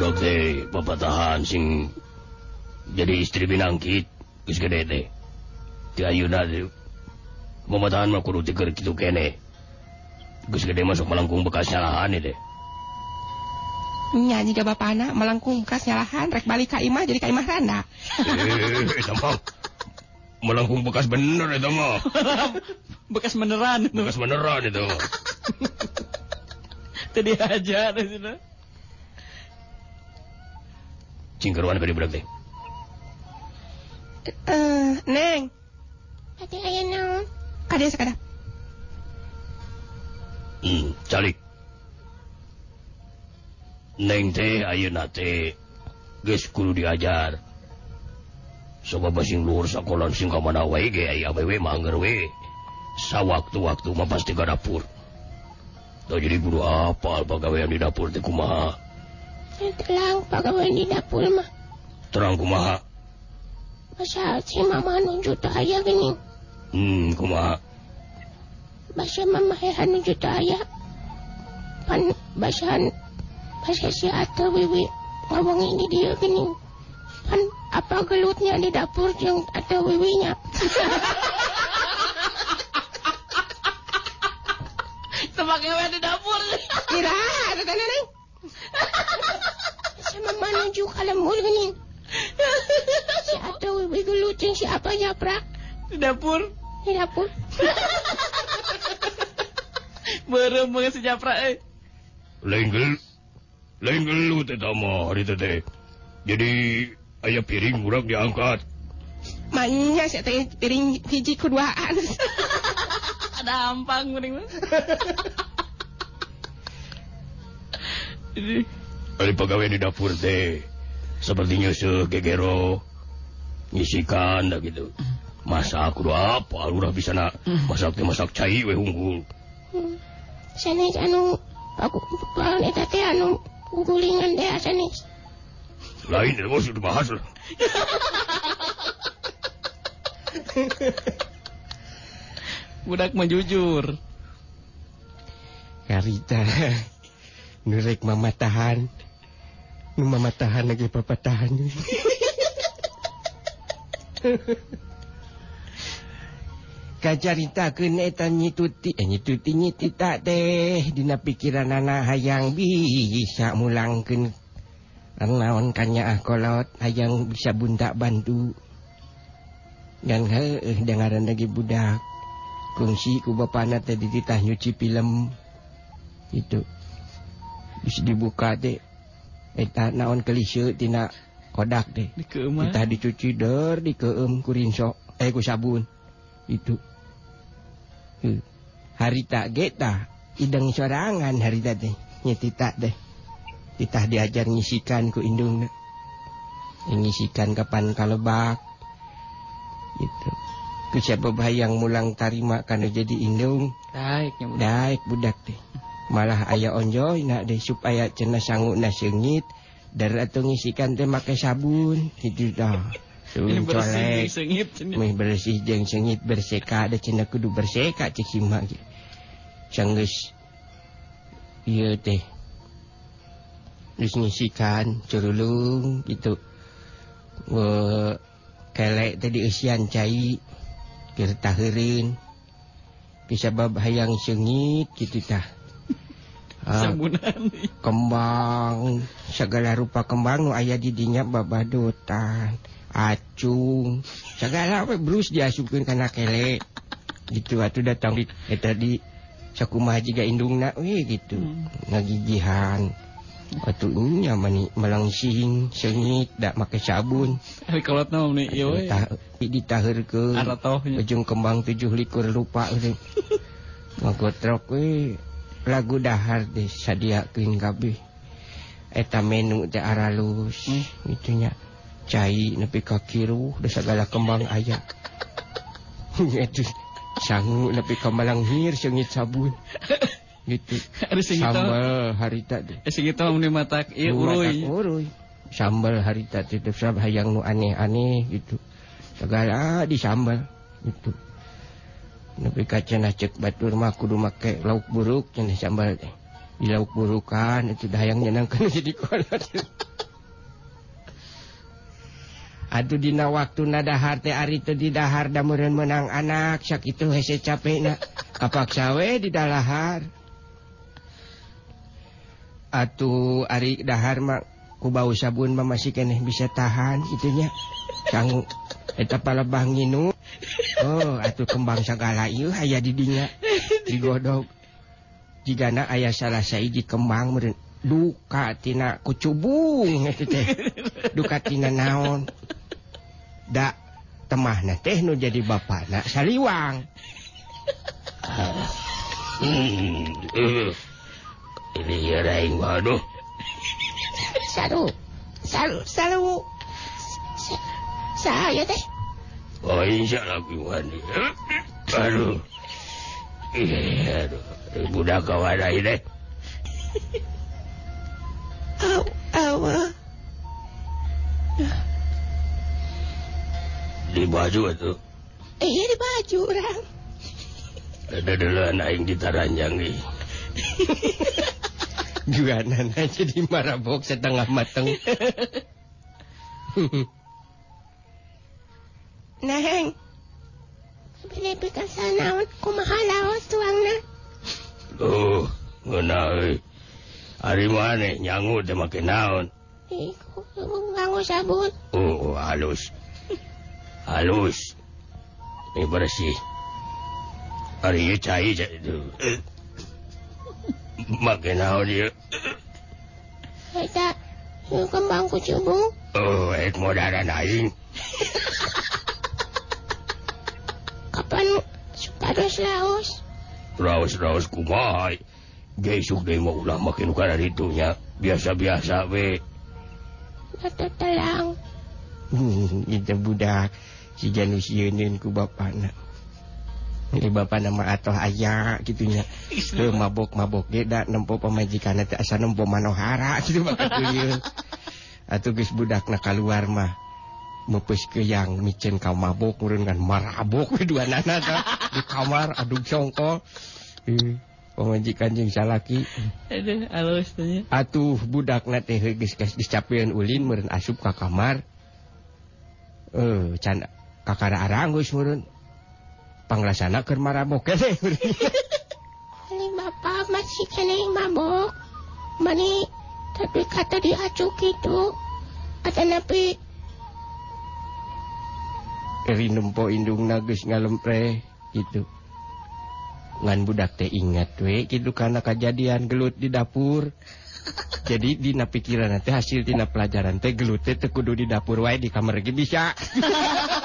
budak teh papatahan sing jadi istri binangkit geus gede teh. Ti ayeuna teh. Papatahan mah kudu tiker kitu kene. Geus gede masuk melengkung bekas nyalahan teh. Nya jika bapak anak melengkung bekas nyalahan rek balik ka imah jadi ka imah randa. Eh melengkung bekas bener eta mah. Bekas beneran. Itu. bekas beneran itu. Tadi aja di sana. cingkeruan beri budak teh. Eh, neng. Hati ayah naon? Kada sekadar. Hmm, calik. Neng teh ayeuna teh geus kudu diajar. Sabab sing luhur sakolan sing ka mana wae ge aya awewe mangger we. Sawaktu-waktu mah pasti ka dapur. Tah jadi guru apa pagawean di dapur teh kumaha? Telang pagawean di dapur mah. Terang kumaha. Masa si mama nunjuk tak aya gini. Hmm, kumaha. Basa mama hehan nunjuk tak aya. Pan basahan basa si ata wiwi ngomong ini dia gini. Pan apa gelutnya di dapur yang ata wiwinya. Sepagawean di dapur. kira ada kan neng sama menuju ke lembur gening si atau gelutin si apa nyaprak di dapur. Di dapur. Berem mah si nyaprak eh. Lenggel, lenggel lain gelut teh hari teh jadi ayah piring kurang diangkat. Mainnya saya teh piring hiji keduaan. Ada ampang mending. dari pegawai di dapur teh seperti nyusul gegero nyisikan dah gitu. Masak kudu apa udah bisa nak masak teh masak cai we unggul. Sanes anu aku pan eta teh anu gugulingan deh sanes lain itu bos udah bahas lah budak mah jujur. Karita nurrek mama tahan. Mama tahan lagi papa tahan. Eta nyituti, eh nyituti nyitita teh. Dina pikiran anak hayang bisa mulangkeun naon kanya ah kolot hayang bisa buntak bantu. Dan he eh dengaran lagi budak. Kungsi ku bapak teh dititah nyuci film itu dibuka eta eh, naon kelistina kodak deh kita dicuci der di haye eh, ku sabun. Itu. Hmm. harita geta hidng sorangan hari tadi nyetita deh kita diajar ngisikan ku indung eh, ngisikan kapan kalebak. Itu. Ku siapa bayang mulang tarima karena jadi indung? Baik budak deh malah ayah onjoy deh supaya cena na seungit dar tuh ngisikan teh make sabun gitu dah Sun colek, meh bersih jeng sengit berseka, ada cina kudu berseka cek hima gitu. Cengges, iya teh. Terus ngisikan, curulung gitu. Nge kelek tadi usian cai, kirtahirin. Bisa bab hayang sengit gitu tah. Ah, kembang. Segala rupa kembang nu aya di dinya babadotan acung. Segala apa brus diasupkeun kana kele. Gitu atuh datang eh, tadi sakuma juga indung na we, gitu ngagigihan waktunya melangsing sengit tidak make sabun. Ditahir ditaheurkeun. Ujung kembang tujuh likur rupa we ngagotrok we lagu dahar di sadia kabeh gabih. Eta menu teh aralus hmm. itunya cai nepi ka kiru da segala kembang aya. Itu sangu nepi ka malanghir sengit sabun. Gitu. Sambal harita teh. Segitu meni matak ieu uruy uruy sambal harita teh hayang nu aneh-aneh gitu. Segala ah, di sambal. Gitu. nepi kacana cek batur mah kudu make lauk buruk cenah sambal teh. Di lauk burukan itu dayang nyenangkan jadi kolot Aduh dina waktu nadahar teh ari teu didahar da meureun menang anak sakitu hese capekna kapaksa we didalahar Atuh ari dahar mah kubau sabun masih keneh bisa tahan itunya sanggu eta palebang nginu. Oh atuh kembang segala ieu aya di dinya. Digodog jigana aya salah saiji kembang meureun. Duka tina kucubung eta teh duka tina naon. Da temahna teh nu jadi bapana saliwang. Hmm, uh, ini ya raing waduh. saru. Saru saru. Saya teh. Oh insya Allah kuan aduh iya aduh budak kawan aja deh aw aw ah. di baju itu? Eh di baju orang. Ada dulu anak yang ditaranjang nih juga jadi marabok setengah mateng. matang naheng pinipikasan naon kumahalaos tuangna? Oh ngena euy ari mane nyangu teh make naon? Iku nganggo sabun. Oh, oh halus. Halus. Ini bersih. Ari cai cai eh. make kembang kucubung oh, Kapan supados Laos? Raos raos kumai. Gesuk deh mau ulah makin ukara itunya. Biasa-biasa we. Telang. Hmm, budak. Si Janus Yunin ku Bapak Bapak nama atau aya gitunya mabok mabok beda nempo pemajikan asa nempo manohara gitu atau Atuh budak budakna keluar mah mepes ke yang micen kau mabok murun kan marabok dua nana ta di kamar aduh congko pemajikan jeng salaki. Aduh alus atuh budakna teh geus dicapean ulin meureun asup ka kamar. Eh can kakara arang geus murun panglasana keur marabok keneh. Paling bapak masih ceneng mabok. Mani tapi kata diacuk gitu. Ada napi Rinempo indungna geus ngalempre gitu. Ngan budak teh ingat we kitu karena kejadian gelut di dapur. Jadi dina pikiran teh hasil dina pelajaran teh gelut teh kudu di dapur wae di kamar ge bisa.